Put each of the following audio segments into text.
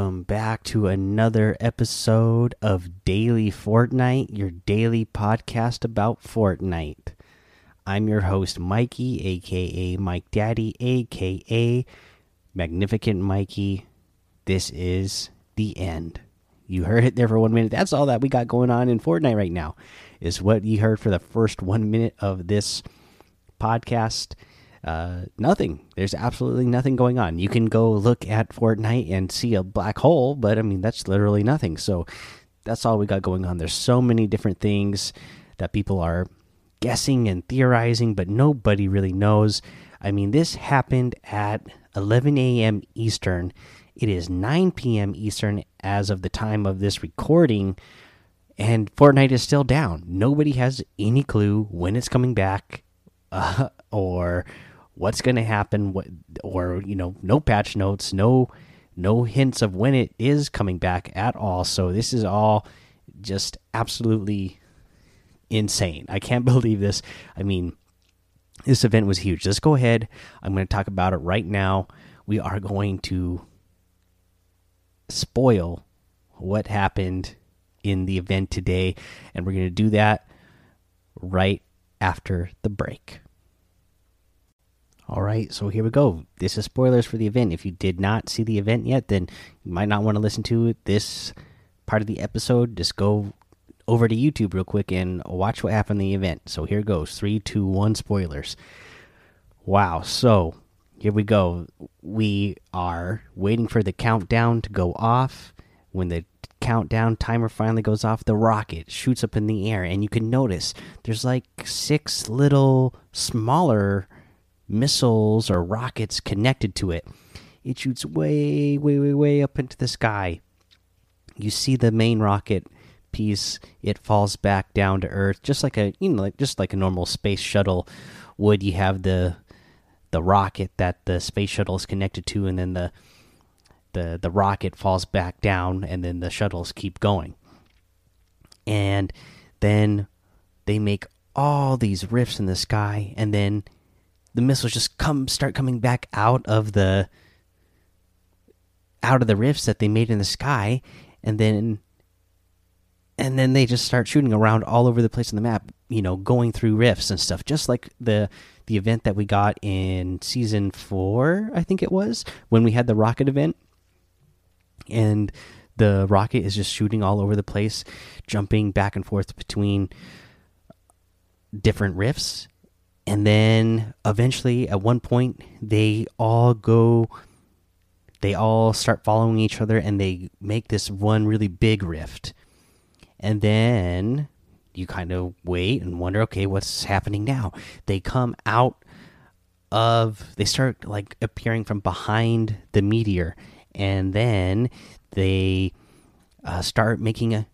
welcome back to another episode of Daily Fortnite, your daily podcast about Fortnite. I'm your host, Mikey, aka Mike Daddy, aka Magnificent Mikey. This is the end. You heard it there for one minute. That's all that we got going on in Fortnite right now, is what you heard for the first one minute of this podcast uh, nothing. There's absolutely nothing going on. You can go look at Fortnite and see a black hole, but I mean that's literally nothing. So that's all we got going on. There's so many different things that people are guessing and theorizing, but nobody really knows. I mean, this happened at 11 a.m. Eastern. It is 9 p.m. Eastern as of the time of this recording, and Fortnite is still down. Nobody has any clue when it's coming back uh, or what's going to happen what or you know no patch notes no no hints of when it is coming back at all. So this is all just absolutely insane. I can't believe this. I mean this event was huge. Let's go ahead. I'm going to talk about it right now. We are going to spoil what happened in the event today and we're going to do that right after the break all right, so here we go. This is spoilers for the event. If you did not see the event yet, then you might not want to listen to this part of the episode. Just go over to YouTube real quick and watch what happened in the event. So here goes three, two, one spoilers. Wow, so here we go. We are waiting for the countdown to go off. When the countdown timer finally goes off, the rocket shoots up in the air, and you can notice there's like six little smaller missiles or rockets connected to it. It shoots way, way, way, way up into the sky. You see the main rocket piece; it falls back down to Earth, just like a you know, like, just like a normal space shuttle would. You have the the rocket that the space shuttle is connected to, and then the the the rocket falls back down, and then the shuttles keep going. And then they make all these rifts in the sky, and then the missiles just come start coming back out of the out of the rifts that they made in the sky and then and then they just start shooting around all over the place on the map you know going through rifts and stuff just like the the event that we got in season 4 I think it was when we had the rocket event. And the rocket is just shooting all over the place jumping back and forth between different rifts and then eventually at one point they all go they all start following each other and they make this one really big rift. And then you kind of wait and wonder okay what's happening now? They come out of they start like appearing from behind the meteor. And then they uh, start making a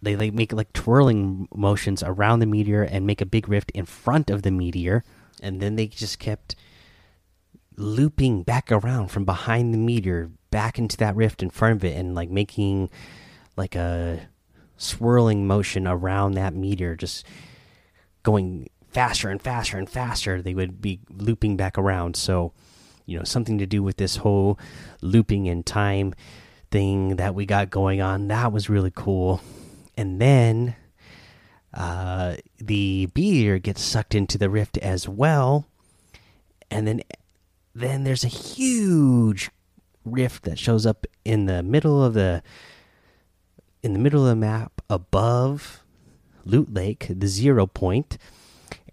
they like make like twirling motions around the meteor and make a big rift in front of the meteor. And then they just kept looping back around from behind the meteor back into that rift in front of it and like making like a swirling motion around that meteor just going faster and faster and faster. They would be looping back around. So you know something to do with this whole looping in time thing that we got going on that was really cool and then uh, the beer gets sucked into the rift as well, and then then there's a huge rift that shows up in the middle of the in the middle of the map above Loot Lake, the zero point,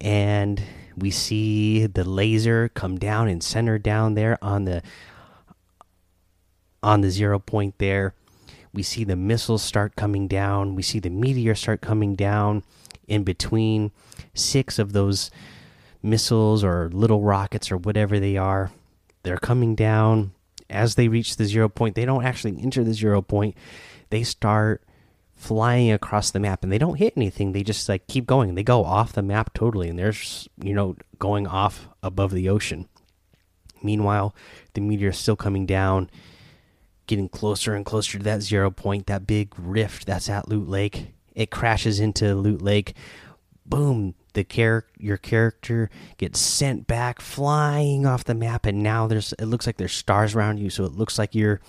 and we see the laser come down and center down there on the on the zero point there we see the missiles start coming down. We see the meteor start coming down in between six of those missiles or little rockets or whatever they are. They're coming down as they reach the zero point. They don't actually enter the zero point. They start flying across the map and they don't hit anything. They just like keep going. They go off the map totally and they're you know going off above the ocean. Meanwhile, the meteor is still coming down getting closer and closer to that zero point, that big rift that's at Loot Lake. It crashes into Loot Lake. Boom! The char your character gets sent back flying off the map, and now there's it looks like there's stars around you, so it looks like you're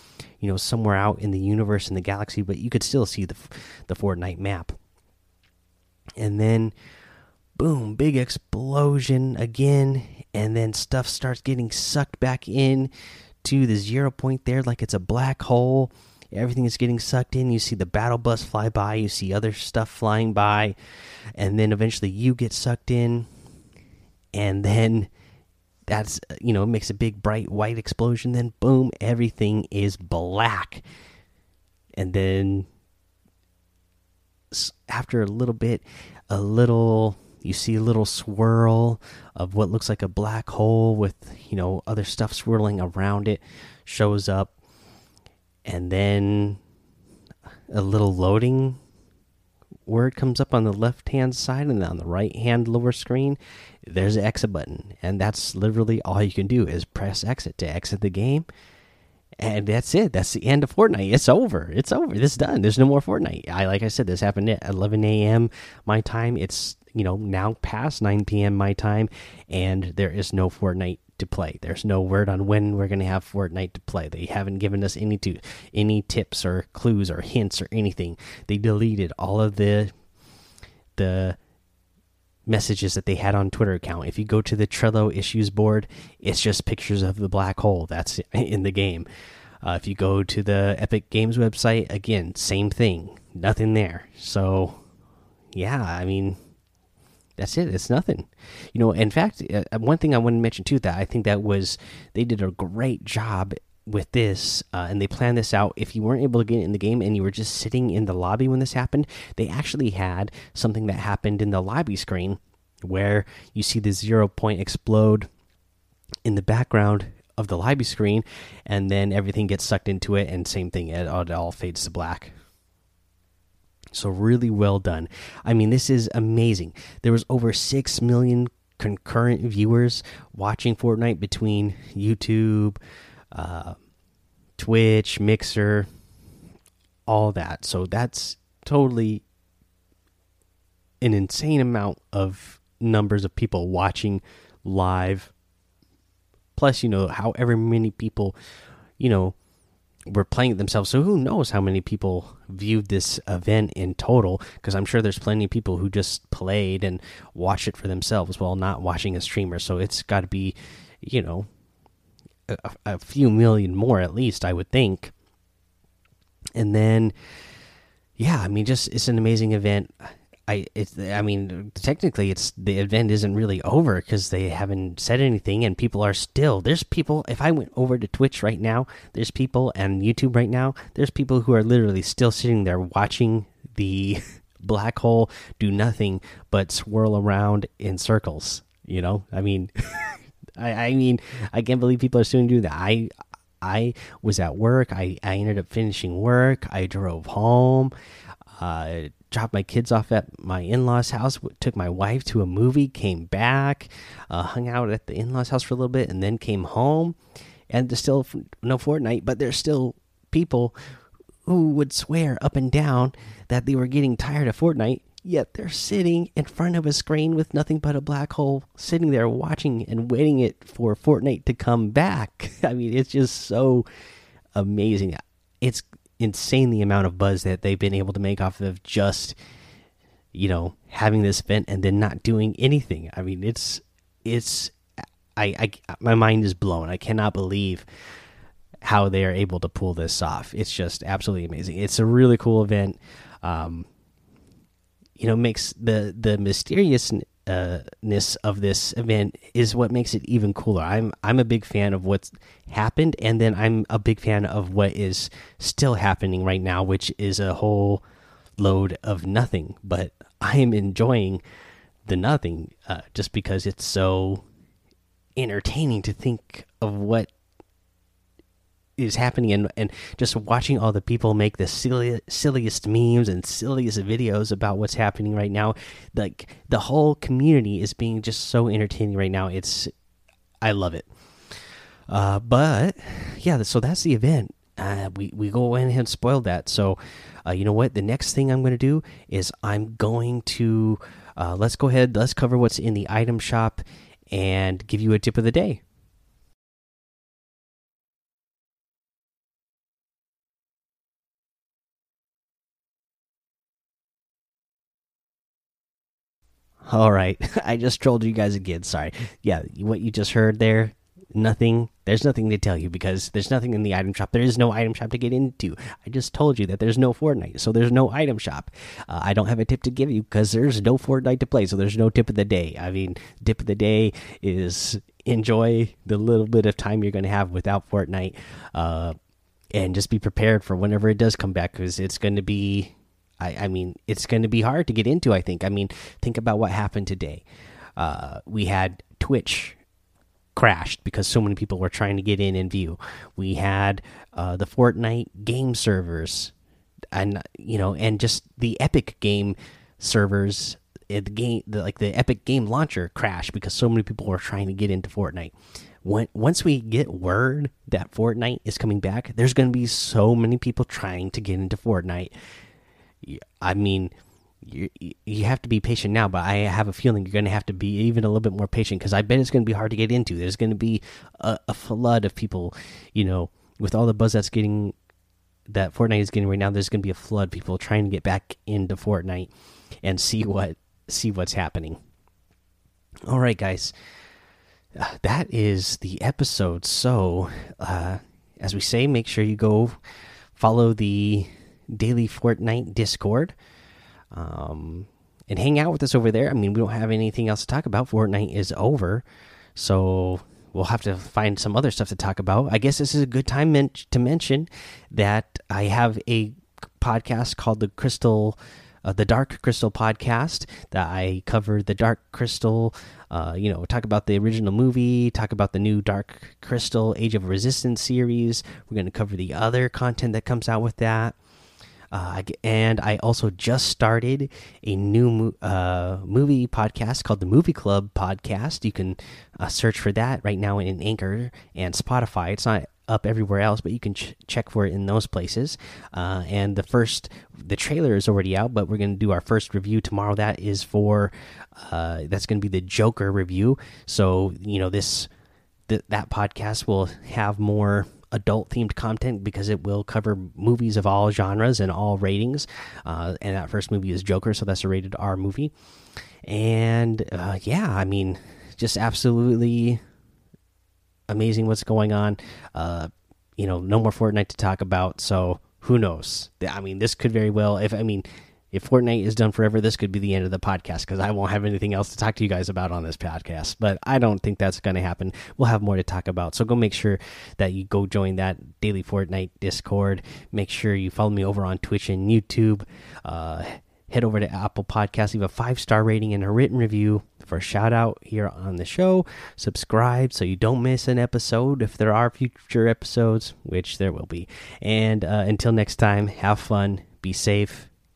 you know, somewhere out in the universe in the galaxy, but you could still see the the Fortnite map. And then, boom, big explosion again, and then stuff starts getting sucked back in to the zero point there, like it's a black hole. Everything is getting sucked in. You see the battle bus fly by. You see other stuff flying by, and then eventually you get sucked in, and then that's uh, you know makes a big bright white explosion then boom everything is black and then after a little bit a little you see a little swirl of what looks like a black hole with you know other stuff swirling around it shows up. And then a little loading word comes up on the left hand side and on the right hand lower screen. There's an exit button. And that's literally all you can do is press exit to exit the game. And that's it. That's the end of fortnite. It's over. It's over. It's done. There's no more fortnite. I like i said this happened at 11 a.m my time. It's you know now past 9 p.m my time and there is no fortnite to play there's no word on when we're going to have fortnite to play they haven't given us any to any tips or clues or hints or anything they deleted all of the the messages that they had on Twitter account. If you go to the Trello issues board, it's just pictures of the black hole that's in the game. Uh, if you go to the Epic Games website, again, same thing, nothing there. So, yeah, I mean, that's it. It's nothing. You know, in fact, uh, uh one thing I want to mention too that I think that was they did a great job with this uh, and they planned this out if you weren't able to get in the game and you were just sitting in the lobby when this happened they actually had something that happened in the lobby screen where you see the zero point explode in the background of the lobby screen and then everything gets sucked into it and same thing it, it all fades to black so really well done i mean this is amazing there was over 6 million concurrent viewers watching fortnite between youtube uh, Twitch, Mixer, all that. So that's totally an insane amount of numbers of people watching live. Plus, you know, however many people, you know, were playing it themselves. So who knows how many people viewed this event in total? Because I'm sure there's plenty of people who just played and watched it for themselves while not watching a streamer. So it's got to be, you know, a, a few million more at least, I would think. And then, yeah, I mean, just it's an amazing event. I it's I mean technically it's the event isn't really over because they haven't said anything and people are still there's people if I went over to Twitch right now there's people and YouTube right now there's people who are literally still sitting there watching the black hole do nothing but swirl around in circles you know I mean I, I mean, I can't believe people are still doing that. I I was at work. I, I ended up finishing work. I drove home, uh, dropped my kids off at my in law's house, took my wife to a movie, came back, uh, hung out at the in law's house for a little bit, and then came home. And there's still no Fortnite, but there's still people who would swear up and down that they were getting tired of Fortnite yet they're sitting in front of a screen with nothing but a black hole, sitting there watching and waiting it for Fortnite to come back. I mean, it's just so amazing. It's insane the amount of buzz that they've been able to make off of just you know having this event and then not doing anything. I mean, it's it's I, I my mind is blown. I cannot believe how they are able to pull this off. It's just absolutely amazing. It's a really cool event. Um, you know makes the the mysteriousness of this event is what makes it even cooler. I'm I'm a big fan of what's happened, and then I'm a big fan of what is still happening right now, which is a whole load of nothing. But I am enjoying the nothing uh, just because it's so entertaining to think of what is happening and and just watching all the people make the silly, silliest memes and silliest videos about what's happening right now. Like the whole community is being just so entertaining right now. It's i love it. Uh but yeah so that's the event. Uh we we go in and spoiled that. So uh you know what? The next thing i'm going to do is i'm going to uh let's go ahead let's cover what's in the item shop and give you a tip of the day All right, I just trolled you guys again. Sorry. Yeah, what you just heard there, nothing. There's nothing to tell you because there's nothing in the item shop. There is no item shop to get into. I just told you that there's no Fortnite, so there's no item shop. Uh, I don't have a tip to give you because there's no Fortnite to play, so there's no tip of the day. I mean, tip of the day is enjoy the little bit of time you're going to have without Fortnite, uh, and just be prepared for whenever it does come back because it's going to be I, I mean, it's going to be hard to get into. I think. I mean, think about what happened today. Uh, we had Twitch crashed because so many people were trying to get in and view. We had uh, the Fortnite game servers, and you know, and just the Epic game servers. Eh, the game, the, like the Epic game launcher, crashed because so many people were trying to get into Fortnite. When, once we get word that Fortnite is coming back, there's going to be so many people trying to get into Fortnite I mean, you you have to be patient now, but I have a feeling you're going to have to be even a little bit more patient because I bet it's going to be hard to get into. There's going to be a, a, flood of people, you know, with all the buzz that's getting that Fortnite is getting right now. There's going to be a flood of people trying to get back into Fortnite and see what see what's happening. All right, guys, uh, that is the episode. So, uh, as we say, make sure you go follow the daily Fortnite Discord. Um, and hang out with us over there. I mean, we don't have anything else to talk about. Fortnite is over, so we'll have to find some other stuff to talk about. I guess this is a good time men to mention that I have a podcast called the Crystal, uh, the Dark Crystal podcast that I cover the Dark Crystal. Uh, you know, talk about the original movie, talk about the new Dark Crystal Age of Resistance series. We're going to cover the other content that comes out with that. Uh, and I also just started a new uh, movie podcast called the Movie Club Podcast. You can uh, search for that right now in Anchor and Spotify. It's not up everywhere else, but you can ch check for it in those places. Uh, and the first, the trailer is already out, but we're going to do our first review tomorrow. That is for, uh, that's going to be the Joker review. So, you know, this, th that podcast will have more adult themed content because it will cover movies of all genres and all ratings. Uh, and that first movie is Joker, so that's a rated R movie. And uh, yeah, I mean, just absolutely amazing what's going on. Uh, you know, no more Fortnite to talk about, so who knows? I mean, this could very well, if I mean, if Fortnite is done forever, this could be the end of the podcast because I won't have anything else to talk to you guys about on this podcast. But I don't think that's going to happen. We'll have more to talk about. So go make sure that you go join that daily Fortnite Discord. Make sure you follow me over on Twitch and YouTube. Uh, head over to Apple Podcasts, leave a five star rating and a written review for a shout out here on the show. Subscribe so you don't miss an episode if there are future episodes, which there will be. And uh, until next time, have fun, be safe